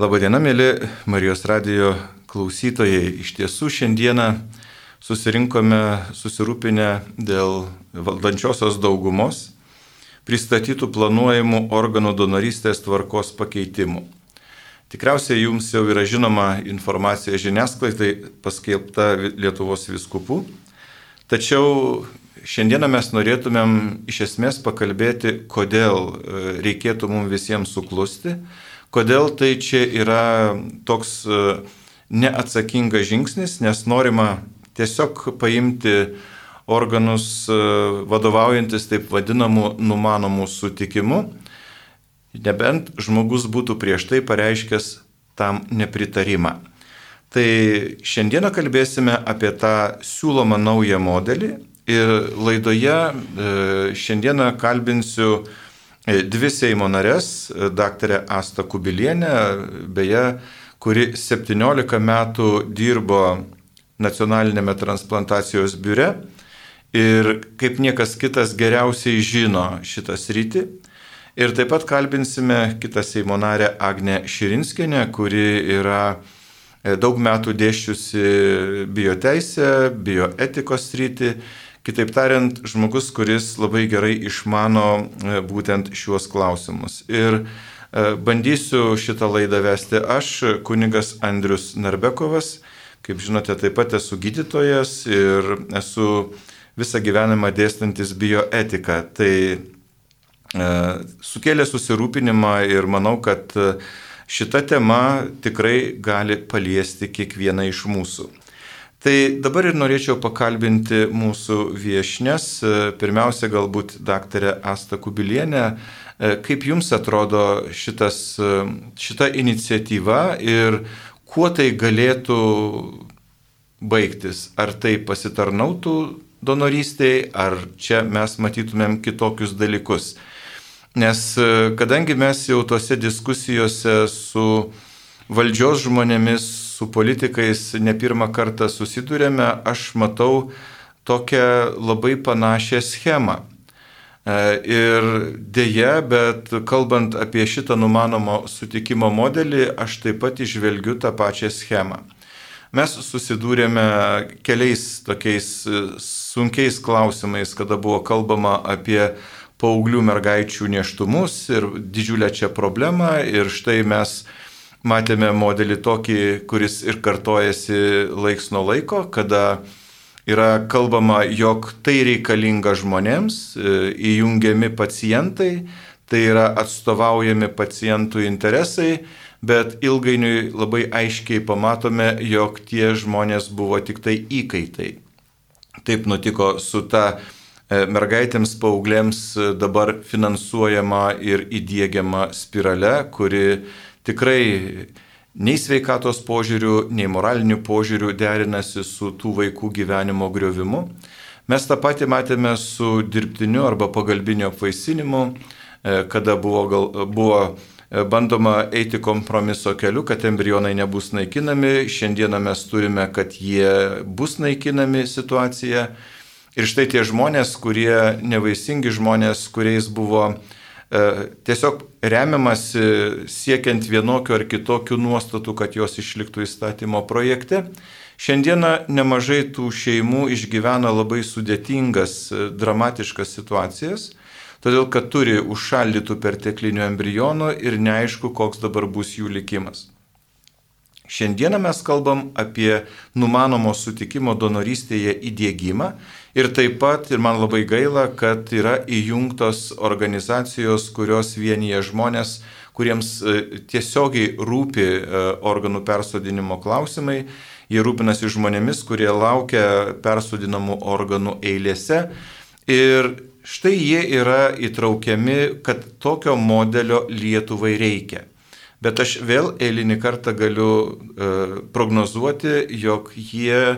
Labadiena, mėly Marijos radijo klausytojai. Iš tiesų šiandieną susirinkome susirūpinę dėl valdančiosios daugumos pristatytų planuojamų organų donorystės tvarkos pakeitimų. Tikriausiai jums jau yra žinoma informacija žiniasklaidai paskelbta Lietuvos viskupų, tačiau šiandieną mes norėtumėm iš esmės pakalbėti, kodėl e, reikėtų mums visiems suklusti Kodėl tai čia yra toks e, neatsakingas žingsnis, nes norima tiesiog paimti organus e, vadovaujantis taip vadinamu numanomų sutikimu, nebent žmogus būtų prieš tai pareiškęs tam nepritarimą. Tai šiandieną kalbėsime apie tą siūlomą naują modelį ir laidoje e, šiandieną kalbinsiu dvi Seimo narės, daktarė Asta Kubilienė, beje, kuri 17 metų dirbo nacionalinėme transplantacijos biure ir kaip niekas kitas geriausiai žino šitą sritį. Ir taip pat kalbinsime kitą Seimo narę Agnę Širinskinę, kuri yra e, daug metų dėščiusi bioteisę, bioetikos sritį Kitaip tariant, žmogus, kuris labai gerai išmano e, būtent šiuos klausimus. Ir e, bandysiu šitą laidą vesti aš, kunigas Andrius Narbekovas. Kaip žinote, taip pat esu gydytojas ir esu visą gyvenimą dėstantis bioetiką. Tai e, sukėlė susirūpinimą ir manau, kad šita tema tikrai gali paliesti kiekvieną iš mūsų. Tai dabar ir norėčiau pakalbinti mūsų viešnes, pirmiausia galbūt daktarė Asta Kubilienė, kaip jums atrodo šitas, šita iniciatyva ir kuo tai galėtų baigtis? Ar tai pasitarnautų donorystėje, ar čia mes matytumėm kitokius dalykus? Nes kadangi mes jau tose diskusijose su valdžios žmonėmis, su politikais ne pirmą kartą susidurėme, aš matau tokią labai panašią schemą. E, ir dėja, bet kalbant apie šitą numanomo sutikimo modelį, aš taip pat išvelgiu tą pačią schemą. Mes susidūrėme keliais tokiais sunkiais klausimais, kada buvo kalbama apie paauglių mergaičių neštumus ir didžiulę čia problemą. Ir štai mes matėme modelį tokį, kuris ir kartojasi laiks nuo laiko, kada yra kalbama, jog tai reikalinga žmonėms, e, įjungiami pacientai, tai yra atstovaujami pacientų interesai, bet ilgainiui labai aiškiai pamatome, jog tie žmonės buvo tik tai įkaitai. Taip nutiko su ta e, mergaitėms, paauglėms dabar finansuojama ir įdėgiama spirale, kuri tikrai nei sveikatos požiūrių, nei moralinių požiūrių derinasi su tų vaikų gyvenimo griovimu. Mes tą patį matėme su dirbtiniu arba pagalbiniu apvaisinimu, e, kada buvo, gal, buvo e, bandoma eiti kompromiso keliu, kad embrionai nebus naikinami. Šiandieną mes turime, kad jie bus naikinami situacija. Ir štai tie žmonės, kurie nevaisingi žmonės, kuriais buvo uh, tiesiog remiamasi siekiant vienokių ar kitokių nuostatų, kad jos išliktų įstatymo projekte. Šiandieną nemažai tų šeimų išgyvena labai sudėtingas, e, dramatiškas situacijas, todėl kad turi užšaldytų perteklinių embrionų ir neaišku, koks dabar bus jų likimas. Šiandieną mes kalbam apie numanomo sutikimo donorystėje įdėgymą ir taip pat, ir man labai gaila, kad yra įjungtos organizacijos, kurios vienyje žmonės, kuriems e, tiesiogiai rūpi e, organų persodinimo klausimai. Jie rūpinasi žmonėmis, kurie laukia persodinamų organų eilėse. Ir štai jie yra įtraukiami, kad tokio modelio Lietuvai reikia. Bet aš vėl eilinį kartą galiu e, prognozuoti, jog jie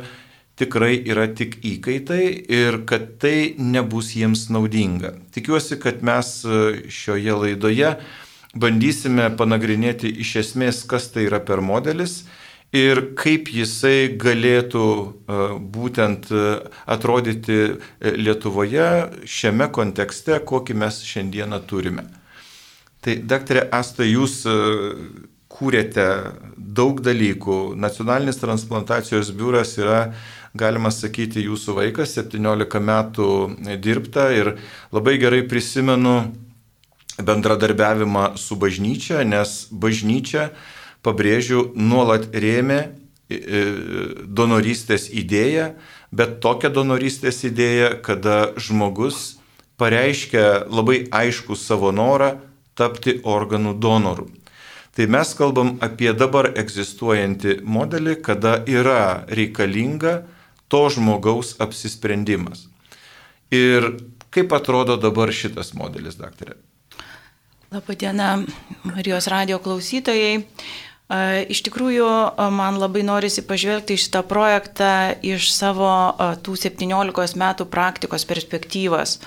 tikrai yra tik įkaitai ir kad tai nebus jiems naudinga. Tikiuosi, kad mes e, šioje laidoje bandysime panagrinėti iš esmės, kas tai yra per modelis ir kaip jisai galėtų e, būtent atrodyti Lietuvoje šiame kontekste, kokį mes šiandieną turime. Tai, daktarė Asta, jūs e, kūrėte daug dalykų. Nacionalinis transplantacijos biuras yra, galima sakyti, jūsų vaikas, 17 metų dirbta ir labai gerai prisimenu bendradarbiavimą su bažnyčia, nes bažnyčia, pabrėžiu, nuolat rėmė donorystės idėją, bet tokią donorystės idėją, kada žmogus pareiškia labai aišku savo norą tapti organų donoru. Tai mes kalbam apie dabar egzistuojantį modelį, kada yra reikalinga to žmogaus apsisprendimas. Ir kaip atrodo dabar šitas modelis, daktarė? Labadiena, Marijos radio klausytojai. Iš tikrųjų, man labai norisi pažvelgti šitą projektą iš savo tų 17 metų praktikos perspektyvos.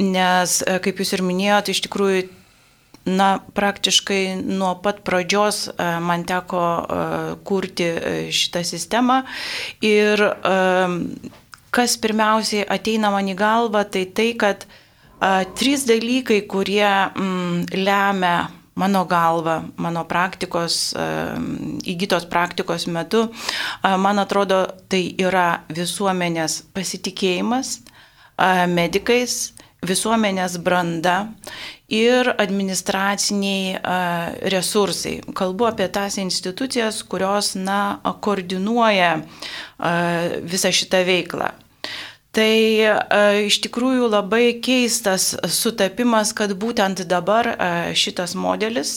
Nes, kaip jūs ir minėjote, iš tikrųjų, na, praktiškai nuo pat pradžios man teko kurti šitą sistemą. Ir kas pirmiausiai ateina man į galvą, tai tai, kad trys dalykai, kurie mm, lemia mano galva, mano praktikos, įgytos praktikos metu, man atrodo, tai yra visuomenės pasitikėjimas medikais, visuomenės branda ir administraciniai resursai. Kalbu apie tas institucijas, kurios, na, koordinuoja visą šitą veiklą. Tai e, iš tikrųjų labai keistas sutapimas, kad būtent dabar e, šitas modelis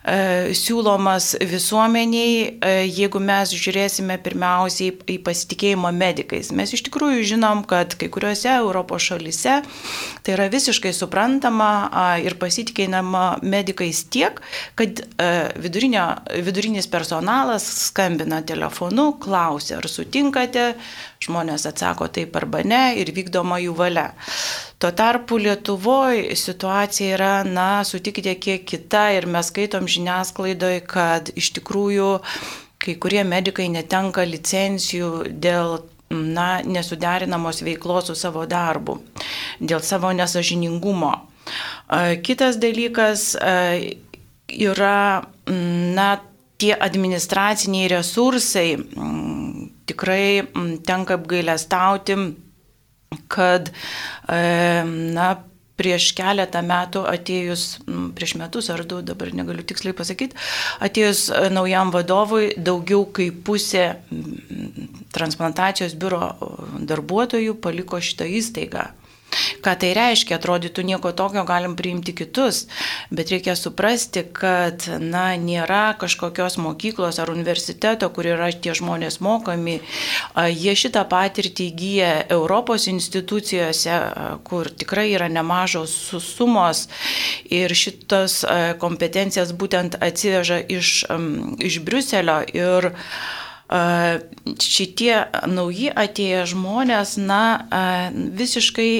e, siūlomas visuomeniai, jeigu mes žiūrėsime pirmiausiai į pasitikėjimą medikais. Mes iš tikrųjų žinom, kad kai kuriuose Europos šalise tai yra visiškai suprantama ir pasitikėjama medikais tiek, kad vidurinis personalas skambina telefonu, klausia, ar sutinkate Žmonės atsako taip arba ne ir vykdoma jų valia. Tuo tarpu Lietuvoje situacija yra, na, sutikite, kiek kita ir mes skaitom žiniasklaidoje, kad iš tikrųjų kai kurie medikai netenka licencijų dėl na, nesuderinamos veiklos su savo darbu, dėl savo nesažiningumo. Kitas dalykas yra, na, tie administraciniai resursai, tikrai tenka apgailestauti, kad na, prieš keletą metų atėjus, prieš metus ar du, dabar negaliu tiksliai pasakyti, atėjus naujam vadovui daugiau kaip pusė transplantacijos biuro darbuotojų paliko šitą įstaigą. Ką tai reiškia, atrodytų nieko tokio, galim priimti kitus, bet reikia suprasti, kad na, nėra kažkokios mokyklos ar universiteto, kur yra tie žmonės mokami. Jie šitą patirtį įgyja Europos institucijose, kur tikrai yra nemažos sumos ir šitos kompetencijas būtent atsiveža iš, iš Briuselio. Ir, šitie nauji atėję žmonės, na, visiškai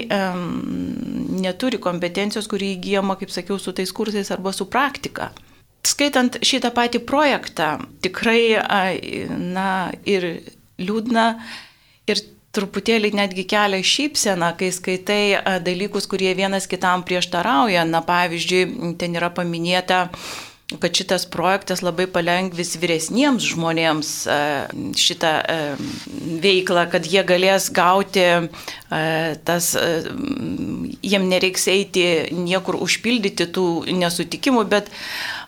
neturi kompetencijos, kurį įgyjama, kaip sakiau, su tais kursais arba su praktika. Skaitant šitą patį projektą, tikrai, na, ir liūdna, ir truputėlį netgi kelia šypseną, kai skaitai dalykus, kurie vienas kitam prieštarauja. Na, pavyzdžiui, ten yra paminėta, kad šitas projektas labai palengvis vyresniems žmonėms e, šitą e, veiklą, kad jie galės gauti e, tas, jiem nereiks eiti niekur užpildyti tų nesutikimų, bet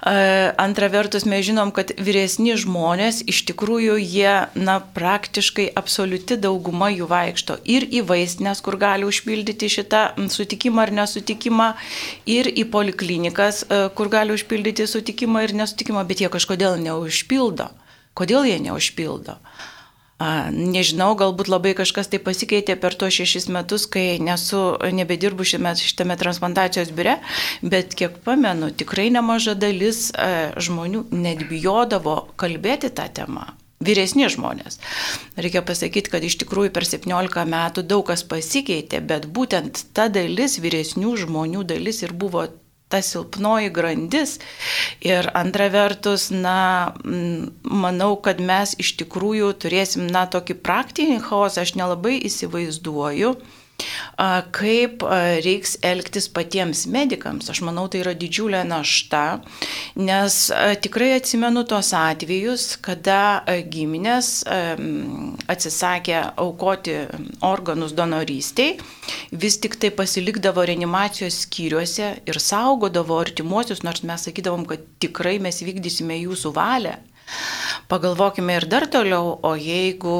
Antra vertus, mes žinom, kad vyresni žmonės iš tikrųjų jie, na, praktiškai absoliuti dauguma jų vaikšto ir į vaistinės, kur gali užpildyti šitą sutikimą ar nesutikimą, ir į poliklinikas, kur gali užpildyti sutikimą ir nesutikimą, bet jie kažkodėl neužpildo. Kodėl jie neužpildo? Nežinau, galbūt labai kažkas tai pasikeitė per tuos šešis metus, kai nesu, nebedirbu šiame, šitame transplantacijos biure, bet kiek pamenu, tikrai nemaža dalis žmonių net bijodavo kalbėti tą temą. Vyresni žmonės. Reikia pasakyti, kad iš tikrųjų per 17 metų daug kas pasikeitė, bet būtent ta dalis, vyresnių žmonių dalis ir buvo ta silpnoji grandis. Ir antra vertus, na, manau, kad mes iš tikrųjų turėsim, na, tokį praktinį chaosą, aš nelabai įsivaizduoju kaip reiks elgtis patiems medikams. Aš manau, tai yra didžiulė našta, nes tikrai atsimenu tos atvejus, kada giminės atsisakė aukoti organus donorystiai, vis tik tai pasilikdavo reanimacijos skyriuose ir saugodavo artimuosius, nors mes sakydavom, kad tikrai mes vykdysime jūsų valią. Pagalvokime ir dar toliau, o jeigu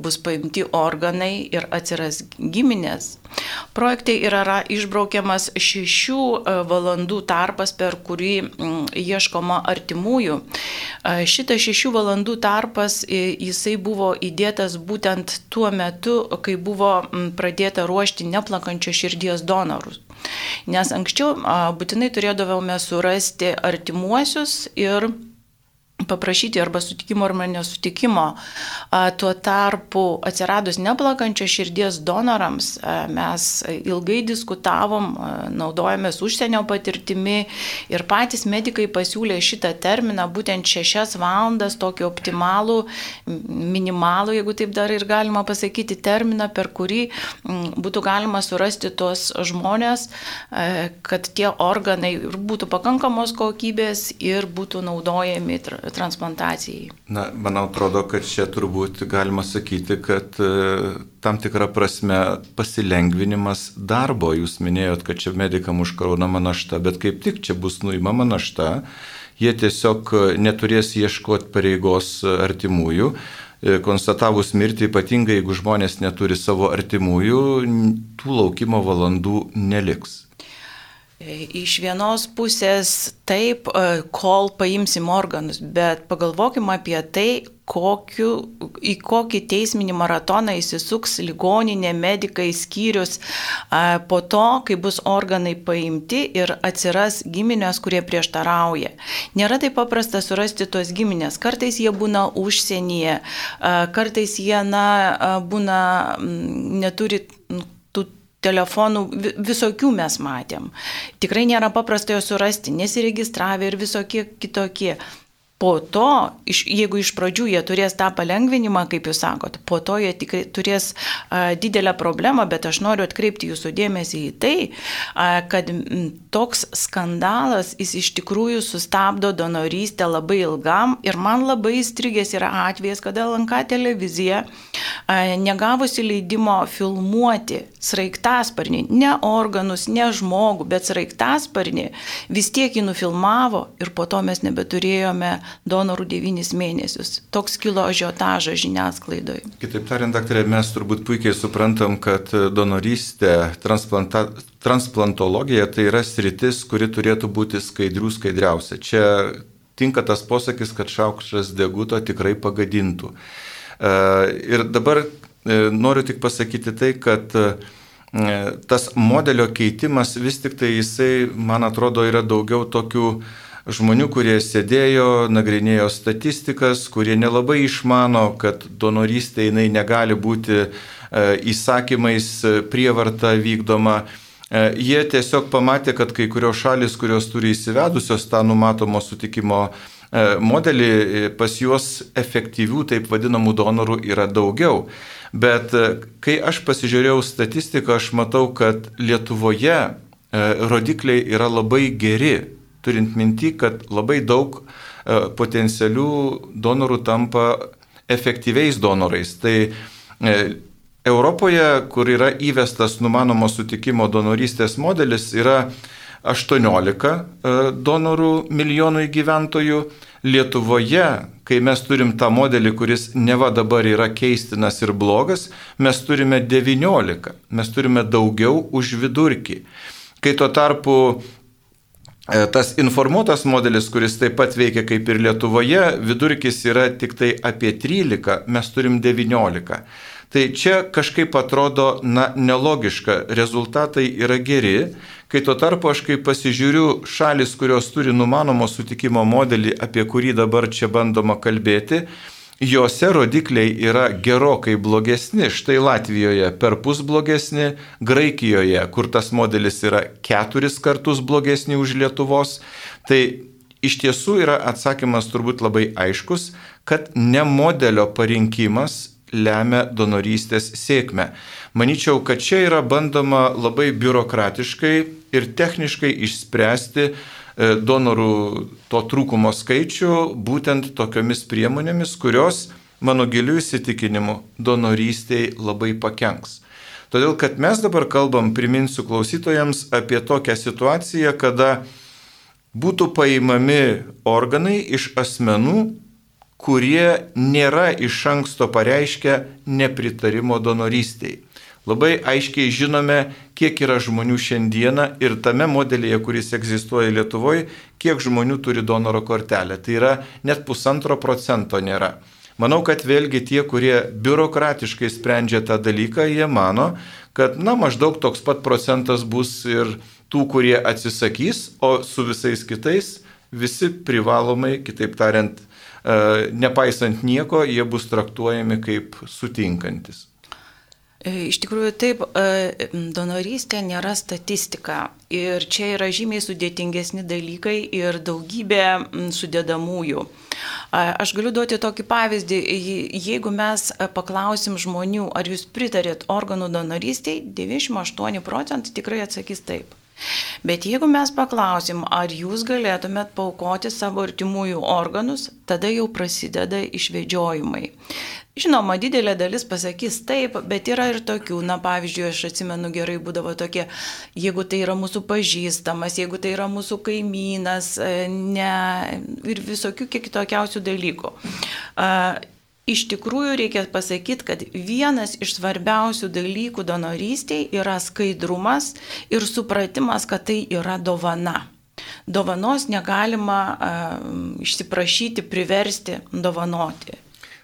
bus paimti organai ir atsiras giminės. Projektai yra išbraukiamas šešių e, valandų tarpas, per kurį ieškoma artimųjų. E, šitas šešių valandų tarpas, jisai buvo įdėtas būtent tuo metu, kai buvo pradėta ruošti neplakančio širdies donorus. Nes anksčiau būtinai turėdavome surasti artimuosius ir paprašyti arba sutikimo arba nesutikimo. Tuo tarpu atsiradus neplakančio širdies donorams mes ilgai diskutavom, naudojomės užsienio patirtimi ir patys medikai pasiūlė šitą terminą būtent šešias valandas, tokį optimalų, minimalų, jeigu taip dar ir galima pasakyti, terminą, per kurį būtų galima surasti tuos žmonės, kad tie organai būtų pakankamos kokybės ir būtų naudojami transplantacijai? Na, man atrodo, kad čia turbūt galima sakyti, kad e, tam tikrą prasme pasilengvinimas darbo. Jūs minėjot, kad čia medikam užkraunama našta, bet kaip tik čia bus nuimama našta, jie tiesiog neturės ieškoti pareigos artimųjų e, konstatavus mirtį, ypatingai jeigu žmonės neturi savo artimųjų, tų laukimo valandų neliks. Iš vienos pusės taip, e, kol paimsim organus, bet pagalvokim apie tai, kokiu, į kokį teisminį maratoną įsisuks ligoninė, medikai, skyrius e, po to, kai bus organai paimti ir atsiras giminės, kurie prieštarauja. Nėra taip paprasta surasti tuos giminės. Kartais jie būna užsienyje, e, kartais jie na, būna, neturi telefonų visokių mes matėm. Tikrai nėra paprasta jo surasti, nesiregistravę ir visokie kitokie. Po to, iš, jeigu iš pradžių jie turės tą palengvinimą, kaip jūs sakot, po to jie tikrai turės a, didelę problemą, bet aš noriu atkreipti jūsų dėmesį į tai, a, kad m, toks skandalas jis iš tikrųjų sustabdo donorystę labai ilgam ir man labai įstrigęs yra atvejas, kada LNK televizija a, negavusi leidimo filmuoti sraigtasparnį, ne organus, ne žmogų, bet sraigtasparnį, vis tiek jį nufilmavo ir po to mes nebeturėjome donorų devynis mėnesius. Toks kilo ažiotažas žiniasklaidoje. Kitaip tariant, daktarė, mes turbūt puikiai suprantam, kad donorystė, transplantologija tai yra sritis, kuri turėtų būti skaidrių skaidriausia. Čia tinka tas posakis, kad šaukštas deguto tikrai pagadintų. E, ir dabar e, noriu tik pasakyti tai, kad e, tas modelio keitimas vis tik tai jisai, man atrodo, yra daugiau tokių žmonių, kurie sėdėjo, nagrinėjo statistikas, kurie nelabai išmano, kad donorystė jinai negali būti e, įsakymais e, prievarta vykdoma. E, jie tiesiog pamatė, kad kai kurios šalis, kurios turi įsivedusios tą numatomo sutikimo modelį, pas juos efektyvių, taip vadinamų donorų yra daugiau. Bet kai aš pasižiūrėjau statistiką, aš matau, kad Lietuvoje rodikliai yra labai geri turint minti, kad labai daug e, potencialių donorų tampa efektyviais donorais. Tai e, Europoje, kur yra įvestas numanomo sutikimo donorystės modelis, yra 18 e, donorų milijonui gyventojų. Lietuvoje, kai mes turim tą modelį, kuris neva dabar yra keistinas ir blogas, mes turime 19, mes turime daugiau už vidurkį. Kai tuo tarpu tas informuotas modelis, kuris taip pat veikia kaip ir Lietuvoje, vidurkis yra tik tai apie 13, mes turim 19. Tai čia kažkaip atrodo, na, nelogiška, rezultatai yra geri, kai tuo tarpu aš kaip pasižiūriu šalis, kurios turi numanomo sutikimo modelį, apie kurį dabar čia bandoma kalbėti, Jose rodikliai yra gerokai blogesni. Štai Latvijoje per pus blogesni, Graikijoje, kur tas modelis yra keturis kartus blogesni už Lietuvos. Tai iš tiesų yra atsakymas turbūt labai aiškus, kad ne modelio parinkimas lemia donorystės sėkmę. Maničiau, kad čia yra bandoma labai biurokratiškai ir techniškai išspręsti donorų to trūkumo skaičių būtent tokiomis priemonėmis, kurios, mano giliu įsitikinimu, donorystėj labai pakenks. Todėl, kad mes dabar kalbam, priminsiu klausytojams, apie tokią situaciją, kada būtų paimami organai iš asmenų, kurie nėra iš anksto pareiškę nepritarimo donorystiai. Labai aiškiai žinome, kiek yra žmonių šiandieną ir tame modelyje, kuris egzistuoja Lietuvoje, kiek žmonių turi donoro kortelę. Tai yra net pusantro procento nėra. Manau, kad vėlgi tie, kurie biurokratiškai sprendžia tą dalyką, jie mano, kad na, maždaug toks pat procentas bus ir tų, kurie atsisakys, o su visais kitais visi privalomai, kitaip tariant, e, nepaisant nieko, jie bus traktuojami kaip sutinkantis. E, iš tikrųjų, taip, e, donorystė nėra statistika ir čia yra žymiai sudėtingesni dalykai ir daugybė sudėdamųjų. Aš galiu duoti tokį pavyzdį, jeigu mes paklausim žmonių, ar jūs pritarėt organų donorystiai, 98 procentai tikrai atsakys taip. Bet jeigu mes paklausim, ar jūs galėtumėt paukoti savo artimųjų organus, tada jau prasideda išvedžiojimai. Žinoma, didelė dalis pasakys taip, bet yra ir tokių, na pavyzdžiui, aš atsimenu gerai būdavo tokie, jeigu tai yra mūsų pažįstamas, jeigu tai yra mūsų kaimynas, e, ne, ir visokių kitokiausių dalykų. Iš tikrųjų reikia pasakyti, kad vienas iš svarbiausių dalykų donorystėje yra skaidrumas ir supratimas, kad tai yra dovana. Dovanos negalima uh, išsiprašyti, priversti dovanoti.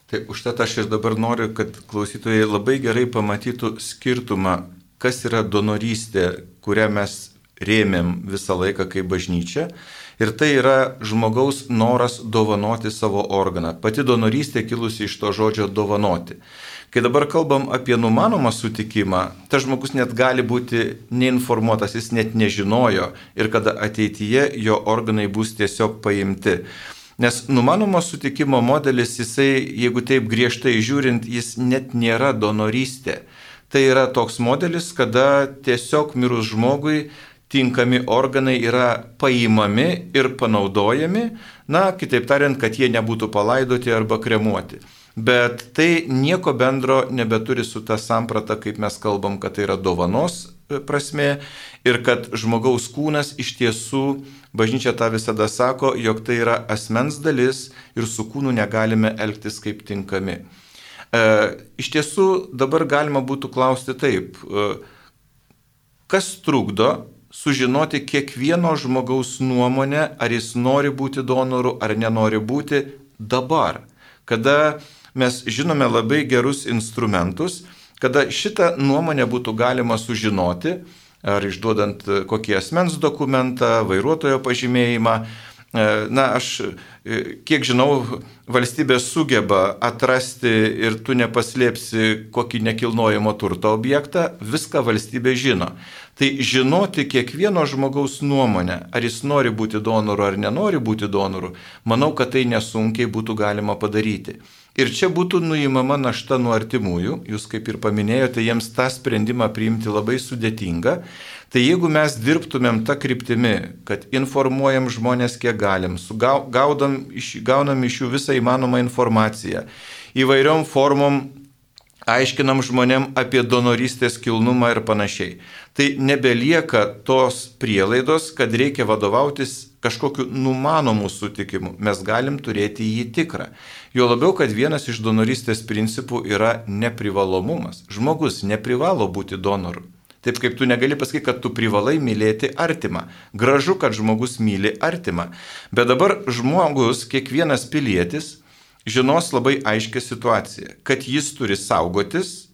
Tai užtat aš ir dabar noriu, kad klausytojai labai gerai pamatytų skirtumą, kas yra donorystė, kurią mes rėmėm visą laiką kaip bažnyčia Ir tai yra žmogaus noras dovanoti savo organą. Pati donorystė kilusi iš to žodžio dovanoti. Kai dabar kalbam apie numanomą sutikimą, tas žmogus net gali būti neinformuotas, jis net nežinojo ir kada ateityje jo organai bus tiesiog paimti. Nes numanomo sutikimo modelis, jisai, jeigu taip griežtai žiūrint, jis net nėra donorystė. Tai yra toks modelis, kada tiesiog mirus žmogui tinkami organai yra paimami ir panaudojami, na, kitaip tariant, kad jie nebūtų palaidoti arba kremuoti. Bet tai nieko bendro nebeturi su ta samprata, kaip mes kalbam, kad tai yra dovanos e, prasme ir kad žmogaus kūnas iš tiesų, bažnyčia tą visada sako, jog tai yra asmens dalis ir su kūnu negalime elgtis kaip tinkami. E, iš tiesų dabar galima būtų klausti taip, e, kas trukdo sužinoti kiekvieno žmogaus nuomonę, ar jis nori būti donoru ar nenori būti dabar, kada mes žinome labai gerus instrumentus, kada šitą nuomonę būtų galima sužinoti, ar išduodant kokį asmens dokumentą, vairuotojo pažymėjimą, na, aš e, kiek žinau, valstybė sugeba atrasti ir tu nepaslėpsi kokį nekilnojamo turto objektą, viską valstybė žino. Tai žinoti kiekvieno žmogaus nuomonę, ar jis nori būti donoru ar nenori būti donoru, manau, kad tai nesunkiai būtų galima padaryti. Ir čia būtų nuimama našta nuo artimųjų, jūs kaip ir paminėjote, jiems tą sprendimą priimti labai sudėtinga. Tai jeigu mes dirbtumėm tą kryptimį, kad informuojam žmonės kiek galim, gaudam, iš, gaunam iš jų visą įmanomą informaciją, įvairiom formom aiškinam žmonėm apie donorystės kilnumą ir panašiai. Tai nebelieka tos prielaidos, kad reikia vadovautis kažkokiu numanomu sutikimu. Mes galim turėti jį tikrą. Jo labiau, kad vienas iš donorystės principų yra neprivalomumas. Žmogus neprivalo būti donoru. Taip kaip tu negali pasakyti, kad tu privalai mylėti artimą. Gražu, kad žmogus myli artimą. Bet dabar žmogus, kiekvienas pilietis, žinos labai aiškę situaciją, kad jis turi saugotis,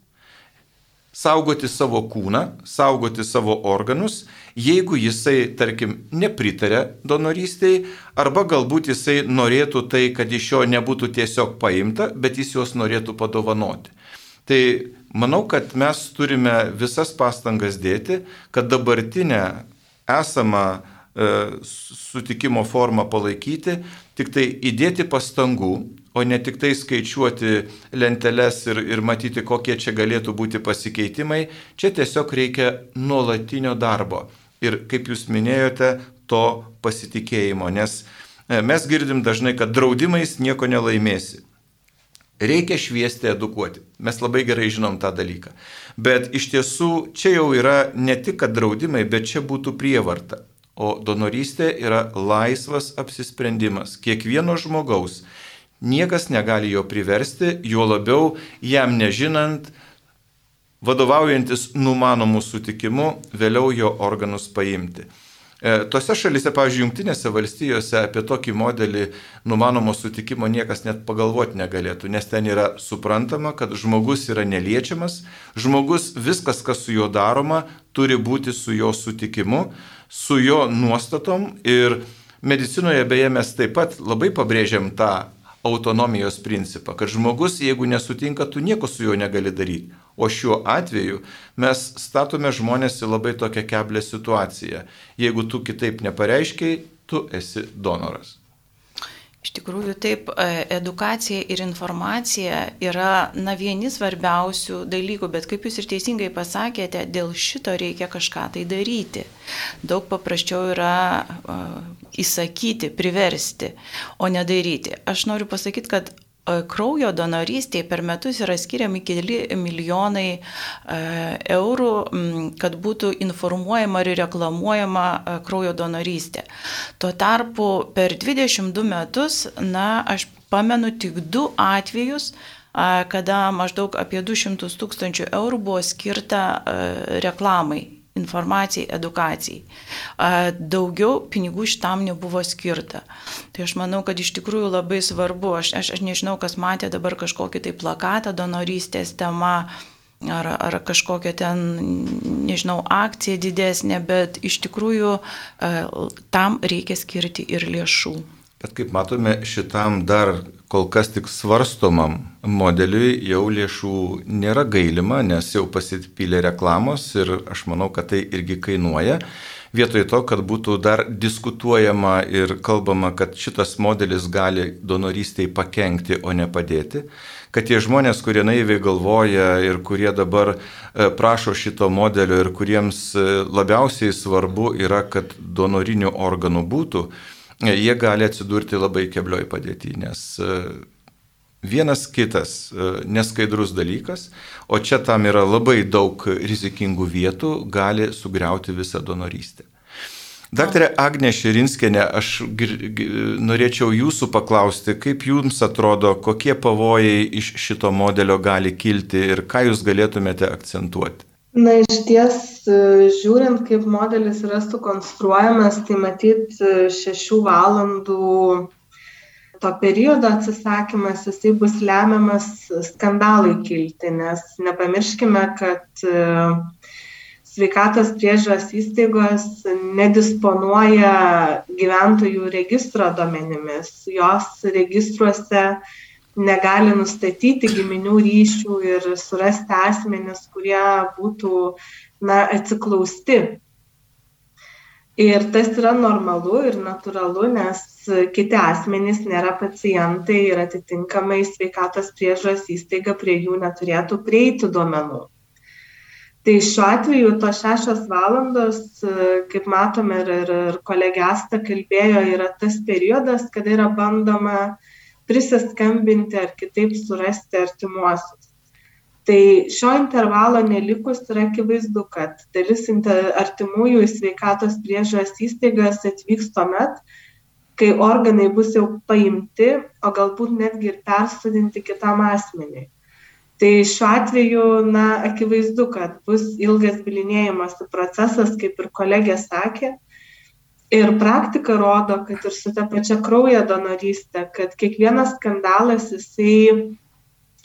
saugoti savo kūną, saugoti savo organus, jeigu jisai, tarkim, nepritarė donorystiai, arba galbūt jisai norėtų tai, kad iš jo nebūtų tiesiog paimta, bet jis juos norėtų padovanoti. Tai Manau, kad mes turime visas pastangas dėti, kad dabartinę esamą e, sutikimo formą palaikyti, tik tai įdėti pastangų, o ne tik tai skaičiuoti lenteles ir, ir matyti, kokie čia galėtų būti pasikeitimai. Čia tiesiog reikia nuolatinio darbo. Ir kaip jūs minėjote, to pasitikėjimo, nes e, mes girdim dažnai, kad draudimais nieko nelaimėsi. Reikia šviesti, edukuoti. Mes labai gerai žinom tą dalyką. Bet iš tiesų čia jau yra ne tik, draudimai, bet čia būtų prievarta. O donorystė yra laisvas apsisprendimas kiekvieno žmogaus. Niekas negali jo priversti, juo labiau jam nežinant, vadovaujantis numanomų sutikimų, vėliau jo organus paimti. E, tose šalise, pavyzdžiui, Junktinėse valstijose apie tokį modelį numanomo sutikimo niekas net pagalvoti negalėtų, nes ten yra suprantama, kad žmogus yra neliečiamas, žmogus viskas, kas su juo daroma, turi būti su jo sutikimu, su jo nuostatom ir medicinoje beje mes taip pat labai pabrėžiam tą autonomijos principą, kad žmogus, jeigu nesutinka, tu nieko su juo negali daryti. O šiuo atveju mes statome žmonės į labai tokią keblę situaciją. Jeigu tu kitaip nepareiškiai, tu esi donoras. Iš tikrųjų, taip, e, edukacija ir informacija yra, na, vieni svarbiausių dalykų, bet kaip jūs ir teisingai pasakėte, dėl šito reikia kažką tai daryti. Daug paprasčiau yra uh, įsakyti, priversti, o nedaryti. Aš noriu pasakyti, kad kraujo donorystėje per metus yra skiriami keli milijonai e, eurų, kad būtų informuojama ir reklamuojama e, kraujo donorystė. Tuo tarpu per 22 metus, na, aš pamenu tik du atvejus, kada maždaug apie 200 tūkstančių eurų buvo skirta e, reklamai informacijai, edukacijai. Daugiau pinigų šitam nebuvo skirta. Tai aš manau, kad iš tikrųjų labai svarbu, aš, aš, aš nežinau, kas matė dabar kažkokį tai plakatą donorystės tema. Ar, ar kažkokia ten, nežinau, akcija didesnė, bet iš tikrųjų tam reikia skirti ir lėšų. Bet kaip matome, šitam dar kol kas tik svarstomam modeliui jau lėšų nėra gailima, nes jau pasipylė reklamos ir aš manau, kad tai irgi kainuoja. Vietoj to, kad būtų dar diskutuojama ir kalbama, kad šitas modelis gali donorystiai pakengti, o ne padėti, kad tie žmonės, kurie naiviai galvoja ir kurie dabar e, prašo šito modelio ir kuriems e, labiausiai svarbu yra, kad donorinių organų būtų, jie gali atsidurti labai keblioj padėti, nes e, vienas kitas e, neskaidrus dalykas, o čia tam yra labai daug rizikingų vietų, gali sugriauti visą donorystę. Daktarė Agnė Širinskenė, aš norėčiau jūsų paklausti, kaip jums atrodo, kokie pavojai iš šito modelio gali kilti ir ką jūs galėtumėte akcentuoti? Na, iš ties, e, žiūrint, kaip modelis yra sukonstruojamas, tai matyt, e, šešių valandų to periodo atsisakymas, jisai bus lemiamas skandalai kilti, nes nepamirškime, kad e, sveikatos priežiūros įstaigos nedisponuoja gyventojų registro domenimis. Jos registruose negali nustatyti giminių ryšių ir surasti asmenis, kurie būtų na, atsiklausti. Ir tas yra normalu ir natūralu, nes kiti asmenys nėra pacientai ir atitinkamai sveikatos priežos įstaiga prie jų neturėtų prieiti duomenų. Tai šiuo atveju tos šešios valandos, kaip matome ir, ir, ir kolegė Asta kalbėjo, yra tas periodas, kada yra bandoma uh, prisiskambinti ar kitaip surasti artimuosius. Tai šio intervalo nelikus yra akivaizdu, kad dalis artimųjų į sveikatos priežiūros įstaigas atvyks tuomet, kai organai bus jau paimti, o galbūt netgi ir persodinti kitam asmeniui. Tai šiuo atveju, na, akivaizdu, kad bus ilgas bilinėjimosi procesas, kaip ir kolegė sakė, ir praktika rodo kad ir su ta pačia kraujo donoryste kad kiekvienas skandalas jisai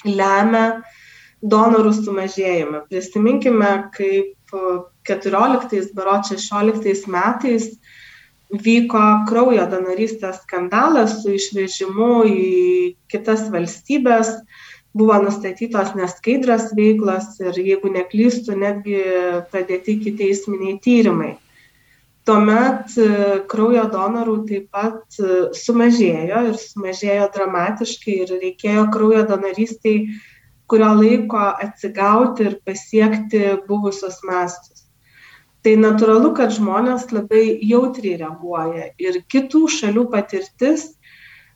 lemia donorų sumažėjimą. Prisiminkime kaip keturioliktais berods šešioliktais metais vyko kraujo donorystės skandalas su išvežimu į kitas valstybes buvo nustatytos neskaidrios veiklos ir jeigu neklystu netgi pradėti ikiteisminiai tyrimai tuomet e, kraujo donorų taip pat e, sumažėjo ir sumažėjo dramatiškai ir reikėjo kraujo donorystiai kurio laiko atsigauti ir pasiekti buvusios mastus. Tai natūralu, kad žmonės labai jautriai reaguoja ir kitų šalių patirtis,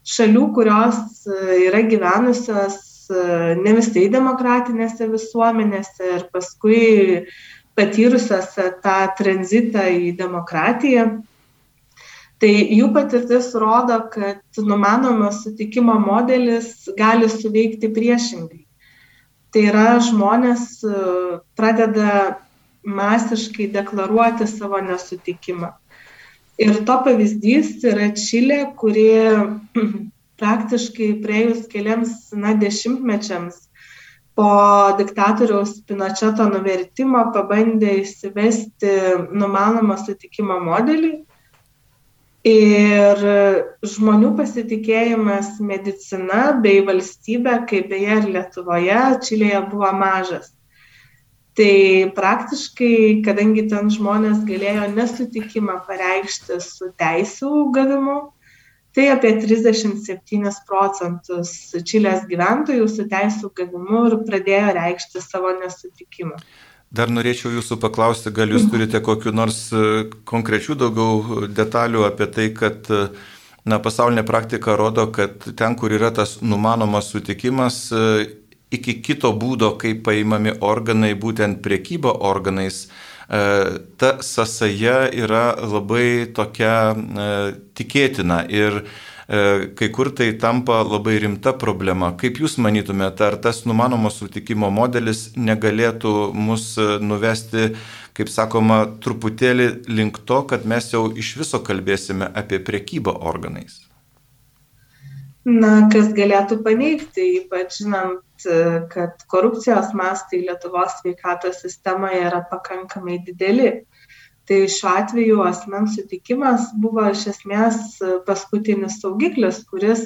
šalių, kurios e, yra gyvenusios ne visai demokratinėse visuomenėse ir paskui patyrusios tą tranzitą į demokratiją. Tai jų patirtis rodo, kad numanomas sutikimo modelis gali suveikti priešingai. Tai yra žmonės e, pradeda masiškai deklaruoti savo nesutikimą. Ir to pavyzdys yra Čilė, kuri praktiškai praėjus keliams na, dešimtmečiams po diktatoriaus Pinocheto nuvertimo pabandė įsivesti numanomą sutikimo modelį. Ir žmonių pasitikėjimas medicina bei valstybė, kaip beje ir Lietuvoje, Čilėje buvo mažas. Tai praktiškai, kadangi ten žmonės galėjo nesutikimą pareikšti su teisų gavimu, tai apie trisdešimt septynis procentus čilės gyventojų su teisų gavimu ir pradėjo reikšti savo nesutikimą. Dar norėčiau jūsų paklausti, gal jūs turite kokiu nors e, konkrečių daugiau detalių apie tai, kad e, na, pasaulinė praktika rodo, kad ten, kur yra tas numanomas sutikimas, e, iki kito būdo, kaip paimami organai, būtent priekyba organais, E, ta sąsaja yra labai tokia e, tikėtina ir e, kai kur tai tampa labai rimta problema. Kaip Jūs manytumėte, ar tas numanomo sutikimo modelis negalėtų mus nuvesti, kaip sakoma, truputėlį link to, kad mes jau iš viso kalbėsime apie priekybą organais? Na, kas galėtų paneigti, ypač žinant, kad korupcijos mastai Lietuvos sveikatos sistemoje yra pakankamai dideli. Tai šiuo atveju asmens sutikimas buvo iš esmės paskutinis saugiklis, kuris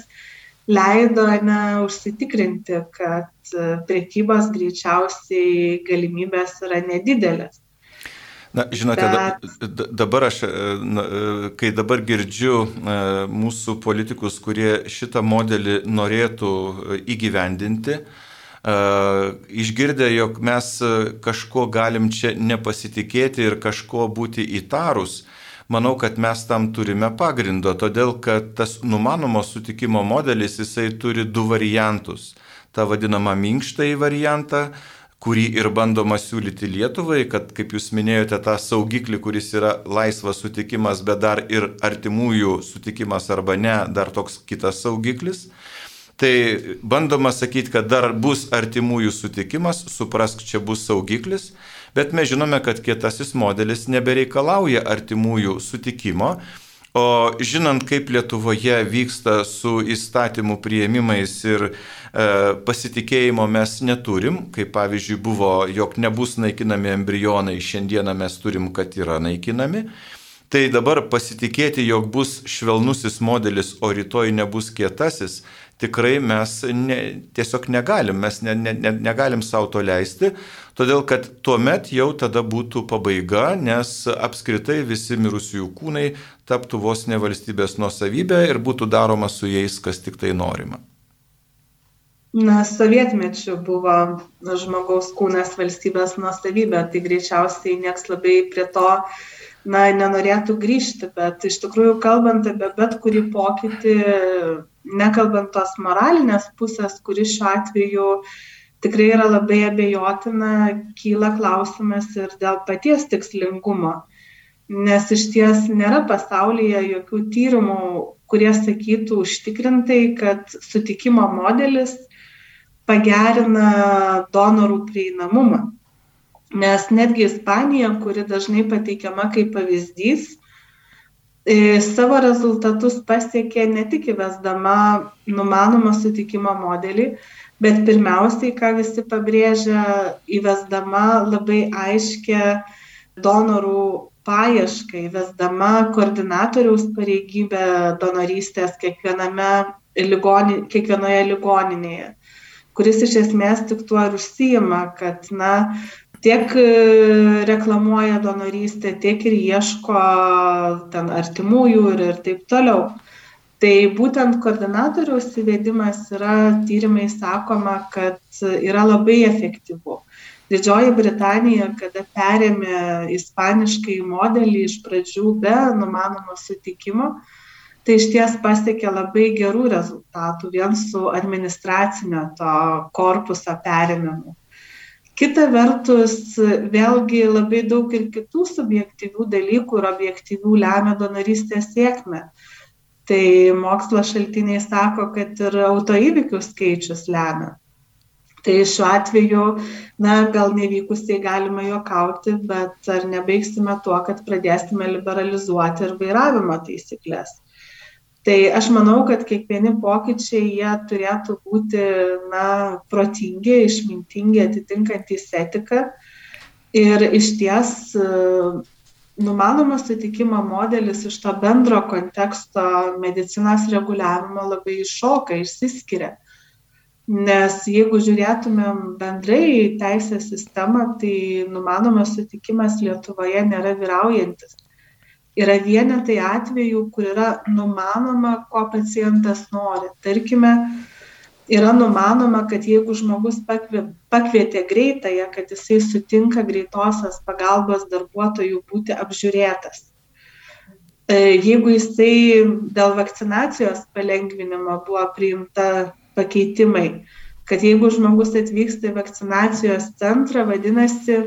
leido ne užsitikrinti, kad priekybos greičiausiai galimybės yra nedidelės. Na, žinote, Bet... dabar aš, e, e, kai dabar girdžiu e, mūsų politikus, kurie šitą modelį norėtų įgyvendinti, išgirdę, jog mes kažko galim čia nepasitikėti ir kažko būti įtarus, manau, kad mes tam turime pagrindo, todėl kad tas numanomo sutikimo modelis, jisai turi du variantus. Ta vadinama minkštąjį variantą, kurį ir bandoma siūlyti Lietuvai, kad, kaip jūs minėjote, tą saugiklį, kuris yra laisvas sutikimas, bet dar ir artimųjų sutikimas arba ne, dar toks kitas saugiklis. Tai bandoma sakyti, kad dar bus artimųjų sutikimas, suprask, čia bus saugiklis, bet mes žinome, kad kietasis modelis nebereikalauja artimųjų sutikimo, O žinant, kaip Lietuvoje vyksta su įstatymų prieimimais ir e, pasitikėjimo mes neturim, kaip pavyzdžiui buvo, jog nebus naikinami embrionai, šiandieną mes turim, kad yra naikinami. Tai dabar pasitikėti, jog bus švelnusis modelis, o rytoj nebus kietasis, tikrai mes ne, tiesiog negalim, mes ne, ne, ne, negalim savo to leisti, todėl kad tuomet jau tada būtų pabaiga, nes apskritai visi mirusiųjų kūnai taptų vos ne valstybės nuosavybė ir būtų daroma su jais, kas tik tai norima. Na, sovietmečiu buvo žmogaus kūnas valstybės nuosavybė, tai greičiausiai nieks labai prie to na, nenorėtų grįžti, bet iš tikrųjų kalbant apie bet kurį pokytį, nekalbant tos moralinės pusės, kuri šiuo atveju tikrai yra labai abejotina, kyla klausimas ir dėl paties tikslingumo. Nes iš ties nėra pasaulyje jokių tyrimų, kurie sakytų užtikrintai, kad sutikimo modelis pagerina donorų prieinamumą. Nes netgi Ispanija, kuri dažnai pateikiama kaip pavyzdys, E, savo rezultatus pasiekė ne tik įvesdama numanomą sutikimo modelį, bet pirmiausiai, ką visi pabrėžia, įvesdama labai aiškę donorų paiešką, įvesdama koordinatoriaus pareigybę donorystės kiekviename ligoni, kiekvienoje ligoninėje, kuris iš esmės tik tuo ir užsijima, kad na, tiek e, reklamuoja donorystę, tiek ir ieško ten artimųjų ir, ir taip toliau. Tai būtent koordinatoriaus įvedimas yra tyrimai sakoma, kad yra labai efektyvu. Didžioji Britanija, kada perėmė ispaniškai modelį iš pradžių be numanomo sutikimo, tai iš ties pasiekė labai gerų rezultatų vien su administracinio to korpuso perėmimu. Kita vertus, vėlgi labai daug ir kitų subjektyvių dalykų ir objektyvių lemia donorystės sėkmę. Tai mokslo šaltiniai sako, kad ir autoįvykių skaičius lemia. Tai šiuo atveju, na, gal nevykusiai galima juokauti, bet ar nebaigsime tuo, kad pradėsime liberalizuoti ir vairavimo taisyklės tai aš manau kad kiekvieni pokyčiai jie turėtų būti na protingi išmintingi atitinkantys etiką ir išties numanomo sutikimo modelis iš to bendro konteksto medicinos reguliavimo labai iššoka, išsiskiria. Nes jeigu žiūrėtumėm bendrai į teisės sistemą, tai numanomas sutikimas Lietuvoje nėra vyraujantis yra vienetai atvejų, kur yra numanoma, ko pacientas nori. Tarkime, yra numanoma, kad jeigu žmogus pakvietė greitąją, kad jisai sutinka greitosios pagalbos darbuotojų būti apžiūrėtas. E, jeigu jisai dėl vakcinacijos palengvinimo buvo priimta pakeitimai, kad jeigu žmogus atvyksta į vakcinacijos centrą, vadinasi,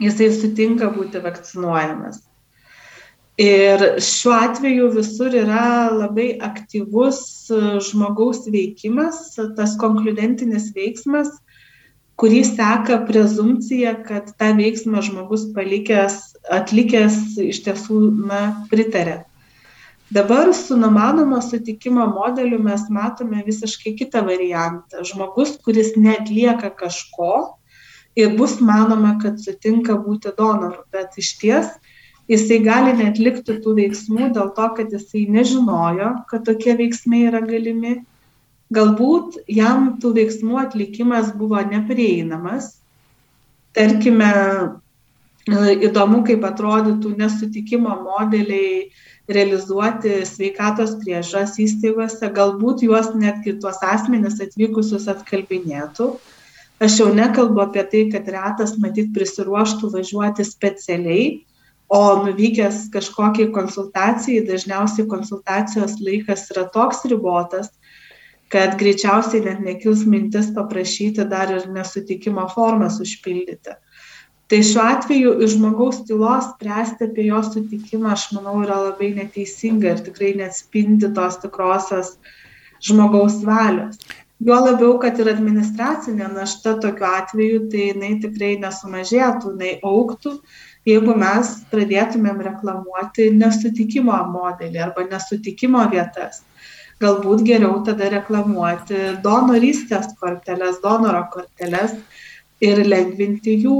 jisai sutinka būti vakcinuojamas ir šiuo atveju visur yra labai aktyvus e, žmogaus veikimas tas konkludentinis veiksmas kurį seka prezumcija kad tą veiksmą žmogus palikęs atlikęs iš tiesų na pritaria. Dabar su numanomo sutikimo modeliu mes matome visiškai kitą variantą. Žmogus kuris neatlieka kažko ir bus manoma kad sutinka būti donoru. Bet išties jisai gali neatlikti tų veiksmų dėl to, kad jisai nežinojo, kad tokie veiksmai yra galimi. Galbūt jam tų veiksmų atlikimas buvo neprieinamas. Tarkime, įdomu, kaip atrodytų nesutikimo modeliai realizuoti sveikatos priežas įstaigose, galbūt juos netgi tuos asmenis atvykusius atkalbinėtų. Aš jau nekalbu apie tai, kad retas matyt prisiruoštų važiuoti specialiai, o nuvykęs kažkokiai konsultacijai dažniausiai konsultacijos laikas yra toks ribotas kad greičiausiai net nekils mintis paprašyti dar ir nesutikimo formas užpildyti. Tai šiuo atveju iš žmogaus tylos spręsti apie jo sutikimą, aš manau, yra labai neteisinga ir tikrai neatspindi tos tikrosios žmogaus valios. Juo labiau, kad ir administracinė našta tokiu atveju, tai jinai tikrai nesumažėtų, jinai auktų jeigu mes pradėtumėm reklamuoti nesutikimo modelį arba nesutikimo vietas. Galbūt geriau tada reklamuoti donorystės korteles, donoro korteles ir lengvinti jų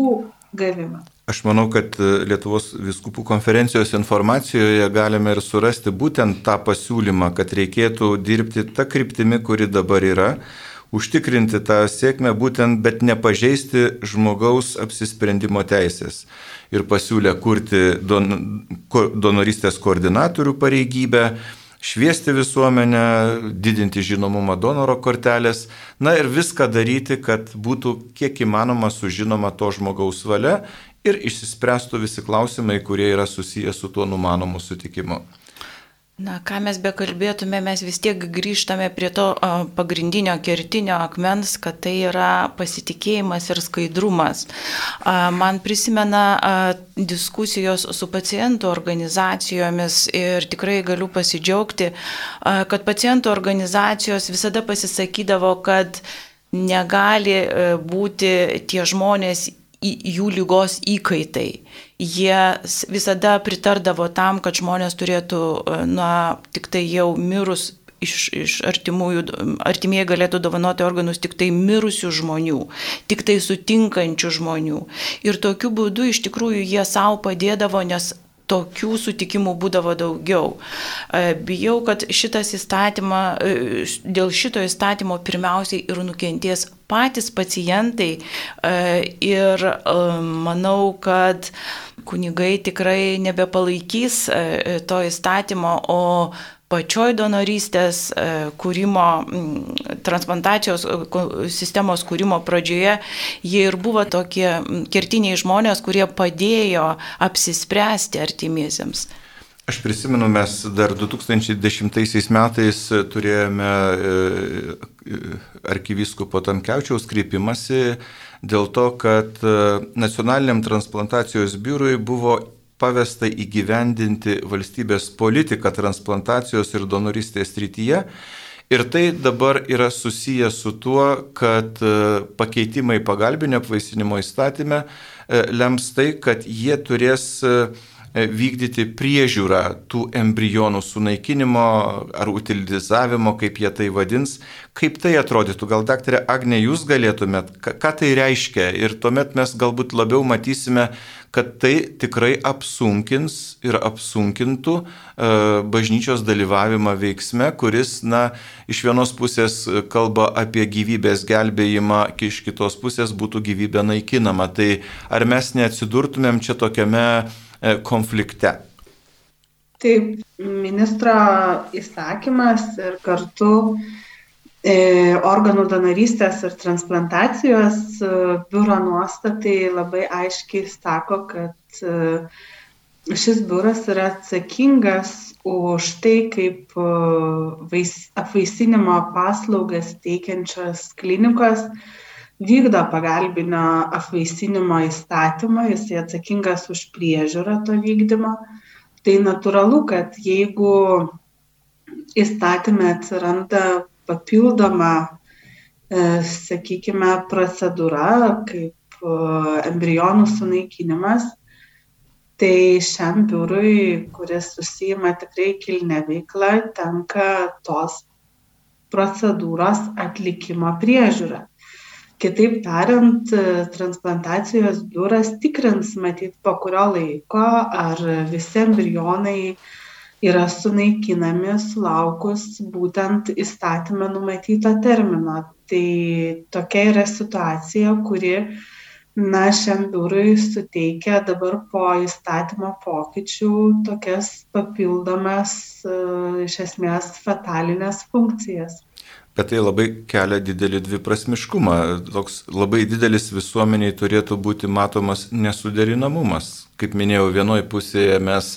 gavimą. Aš manau, kad Lietuvos viskupų konferencijos informacijoje galime ir surasti būtent tą pasiūlymą, kad reikėtų dirbti tą kryptimį, kuri dabar yra, užtikrinti tą sėkmę būtent, bet nepažeisti žmogaus apsisprendimo teisės ir pasiūlė kurti don, donoristės koordinatorių pareigybę, šviesti visuomenę, didinti žinomumą donoro kortelės, na ir viską daryti, kad būtų kiek įmanoma sužinoma to žmogaus valia ir išsispręstų visi klausimai, kurie yra susijęs su tuo numanomu sutikimu. Na, ką mes bekalbėtume, mes vis tiek grįžtame prie to pagrindinio kertinio akmens, kad tai yra pasitikėjimas ir skaidrumas. Man prisimena diskusijos su pacientų organizacijomis ir tikrai galiu pasidžiaugti, kad pacientų organizacijos visada pasisakydavo, kad negali būti tie žmonės jų lygos įkaitai jie visada pritardavo tam, kad žmonės turėtų, e, na, tik tai jau mirus iš, iš artimųjų, artimieji galėtų dovanoti organus tik tai mirusių žmonių, tik tai sutinkančių žmonių. Ir tokiu būdu iš tikrųjų jie savo padėdavo, nes tokių sutikimų būdavo daugiau. Bijau, kad šitas įstatymą, dėl šito įstatymo pirmiausiai ir nukentės patys pacientai ir manau, kad kunigai tikrai nebepalaikys to įstatymo, o pačioj donorystės e, kūrimo, transplantacijos e, sistemos kūrimo pradžioje, jie ir buvo tokie kertiniai žmonės, kurie padėjo apsispręsti artimiesiems. Aš prisimenu, mes dar 2010 metais turėjome e, arkivyskupo Tamkiaučiaus kreipimasi dėl to, kad nacionaliniam transplantacijos biurui buvo pavesta įgyvendinti valstybės politiką transplantacijos ir donoristės srityje. Ir tai dabar yra susiję su tuo, kad e, pakeitimai pagalbinio apvaisinimo įstatymę e, lems tai, kad jie turės e, vykdyti priežiūrą tų embrionų sunaikinimo ar utilizavimo, kaip jie tai vadins. Kaip tai atrodytų? Gal daktarė Agne, jūs galėtumėt, ką tai reiškia? Ir tuomet mes galbūt labiau matysime, kad tai tikrai apsunkins ir apsunkintų e, bažnyčios dalyvavimą veiksme, kuris, na, iš vienos pusės kalba apie gyvybės gelbėjimą, iš kitos pusės būtų gyvybė naikinama. Tai ar mes neatsidurtumėm čia tokiame e, konflikte? Taip, ministro įsakymas ir kartu E, organų donorystės ir transplantacijos e, biuro nuostatai labai aiškiai sako, kad e, šis biuras yra atsakingas už tai, kaip vais, apvaisinimo paslaugas teikiančios klinikos vykdo pagalbinio apvaisinimo įstatymą, jis atsakingas už priežiūrą to vykdymo. Tai natūralu, kad jeigu įstatymė atsiranda papildoma, e, sakykime, procedūra, kaip e, embrionų sunaikinimas, tai šiam biurui, kuris susijima tikrai kilnę veiklą, tenka tos procedūros atlikimo priežiūra. Kitaip tariant, transplantacijos biuras tikrins, matyt, po kurio laiko, ar visi embrionai yra sunaikinami sulaukus būtent įstatymę numatyto termino. Tai tokia yra situacija, kuri na, šiam biurui suteikia dabar po įstatymo pokyčių tokias papildomas, iš esmės, fatalinės funkcijas. Bet tai labai kelia didelį dviprasmiškumą. Toks labai didelis visuomeniai turėtų būti matomas nesuderinamumas. Kaip minėjau, vienoje pusėje mes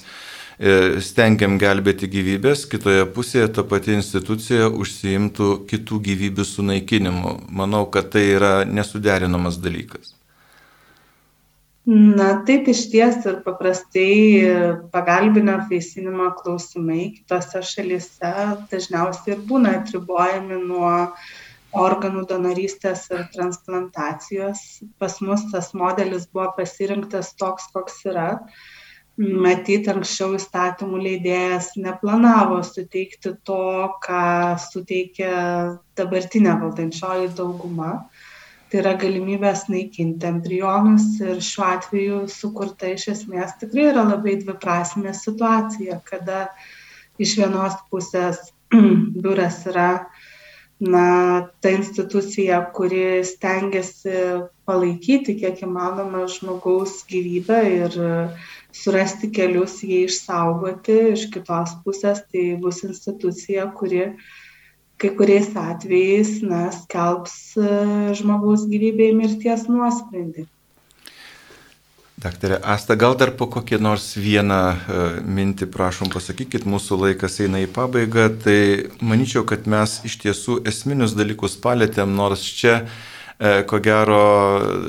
E, stengiam gelbėti gyvybės, kitoje pusėje ta pati institucija užsiimtų kitų gyvybių sunaikinimu. Manau, kad tai yra nesuderinamas dalykas. Na taip iš ties ir paprastai pagalbinio veisinimo klausimai kitose šalyse dažniausiai ir būna atribojami nuo organų donorystės ir transplantacijos. Pas mus tas modelis buvo pasirinktas toks, koks yra matyt anksčiau įstatymų leidėjas neplanavo suteikti to, ką suteikia dabartinė valdančioji dauguma. Tai yra galimybės naikinti embrionus ir šiuo atveju sukurta iš esmės tikrai yra labai dviprasmė situacija, kada iš vienos pusės biuras yra na, ta institucija, kuri stengiasi palaikyti kiek įmanoma žmogaus gyvybę ir uh, surasti kelius jį išsaugoti, iš kitos pusės tai bus institucija, kuri kai kuriais atvejais na, skelbs e, žmogaus gyvybėje mirties nuosprendį. Daktarė Asta, gal dar po kokį nors vieną uh, mintį prašom pasakykit, mūsų laikas eina į pabaigą, tai manyčiau, kad mes iš tiesų esminius dalykus palėtėm, nors čia E, ko gero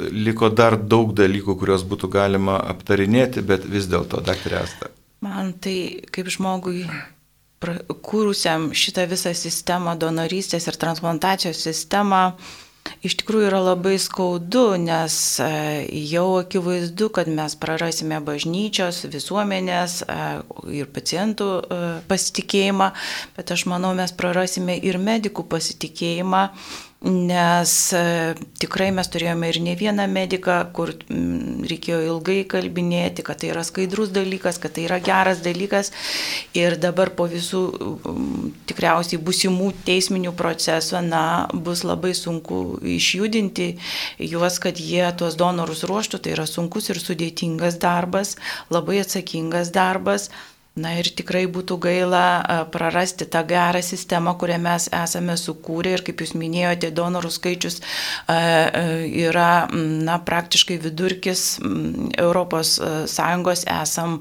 liko dar daug dalykų, kuriuos būtų galima aptarinėti, bet vis dėlto, daktarė Asta. Man tai kaip žmogui kūrusiam šitą visą sistemą, donorystės ir transplantacijos sistemą, iš tikrųjų yra labai skaudu, nes e, jau akivaizdu, kad mes prarasime bažnyčios, visuomenės e, ir pacientų pasitikėjimą, bet aš manau, mes prarasime ir medikų pasitikėjimą nes e, tikrai mes turėjome ir ne vieną mediką, kur reikėjo ilgai kalbinėti, kad tai yra skaidrus dalykas, kad tai yra geras dalykas ir dabar po visų tikriausiai busimų teisminių procesų, na, bus labai sunku išjudinti juos, kad jie tuos donorus ruoštų, tai yra sunkus ir sudėtingas darbas, labai atsakingas darbas. Na ir tikrai būtų gaila prarasti tą gerą sistemą, kurią mes esame sukūrę. Ir kaip jūs minėjote, donorų skaičius yra na, praktiškai vidurkis ES, esam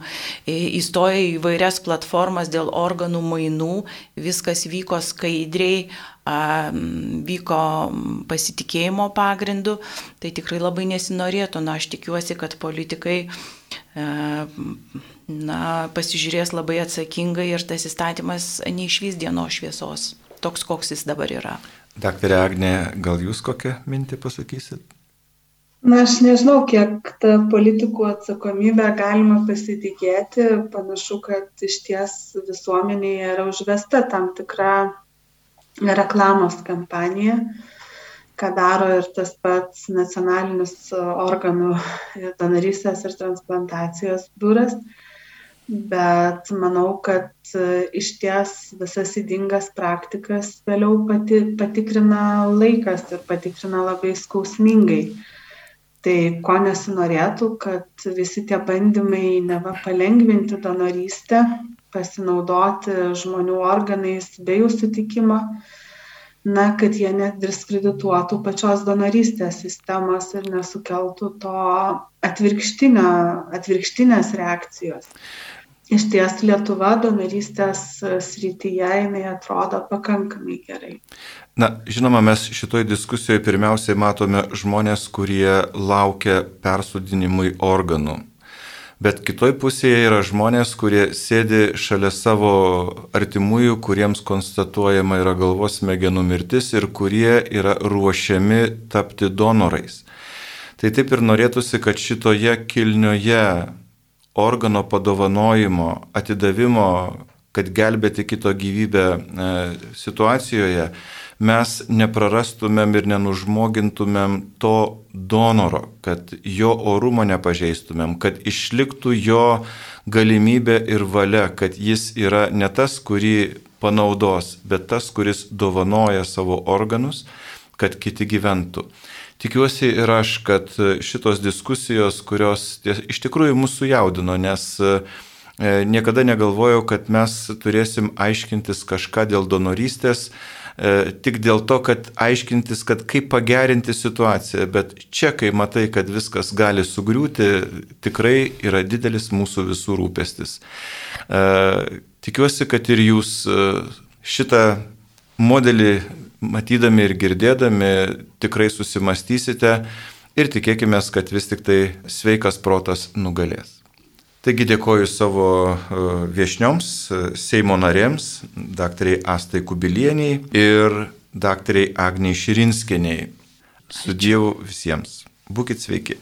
įstoję į vairias platformas dėl organų mainų, viskas vyko skaidriai, vyko pasitikėjimo pagrindu, tai tikrai labai nesinorėtų, na aš tikiuosi, kad politikai na, pasižiūrės labai atsakingai ir tas įstatymas neišvys dienos šviesos, toks koks jis dabar yra. Daktarė Agne, gal jūs kokią mintį pasakysit? Na, aš nežinau, kiek tą politikų atsakomybę galima pasitikėti. Panašu, kad iš ties visuomenėje yra užvesta tam tikra reklamos kampanija, ką daro ir tas pats nacionalinis organų donorystės ir transplantacijos biuras bet manau kad e, išties visas ydingas praktikas vėliau pati patikrina laikas ir patikrina labai skausmingai. Tai ko nesinorėtų, kad visi tie bandymai neva palengvinti donorystę, pasinaudoti žmonių organais be jų sutikimo, na, kad jie nediskredituotų pačios donorystės sistemos ir nesukeltų to atvirkštinės reakcijos iš ties Lietuva donorystės srityje jinai atrodo pakankamai gerai. Na, žinoma, mes šitoj diskusijoje pirmiausiai matome žmonės, kurie laukia persudinimui organų. Bet kitoj pusėje yra žmonės, kurie sėdi šalia savo artimųjų, kuriems konstatuojama yra galvos smegenų mirtis ir kurie yra ruošiami tapti donorais. Tai taip ir norėtųsi, kad šitoje kilnioje organo padovanojimo, atidavimo, kad gelbėti kito gyvybę e, situacijoje, mes neprarastumėm ir nenužmogintumėm to donoro, kad jo orumo nepažeistumėm, kad išliktų jo galimybė ir valia, kad jis yra ne tas, kurį panaudos, bet tas, kuris dovanoja savo organus, kad kiti gyventų. Tikiuosi ir aš, kad šitos diskusijos, kurios iš tikrųjų mūsų jaudino, nes e, niekada negalvojau, kad mes turėsim aiškintis kažką dėl donorystės, tik dėl to, kad aiškintis, kad kaip pagerinti situaciją, bet čia, kai matai, kad viskas gali sugriūti, tikrai yra didelis mūsų visų rūpestis. E, tikiuosi, kad ir jūs šitą modelį matydami ir girdėdami tikrai susimastysite ir tikėkime, kad vis tik tai sveikas protas nugalės. Taigi dėkoju savo e, viešnioms, e, Seimo narėms, daktarai Astai Kubilieniai ir daktarai Agniai Širinskeniai. Su Dievu visiems. Būkite sveiki.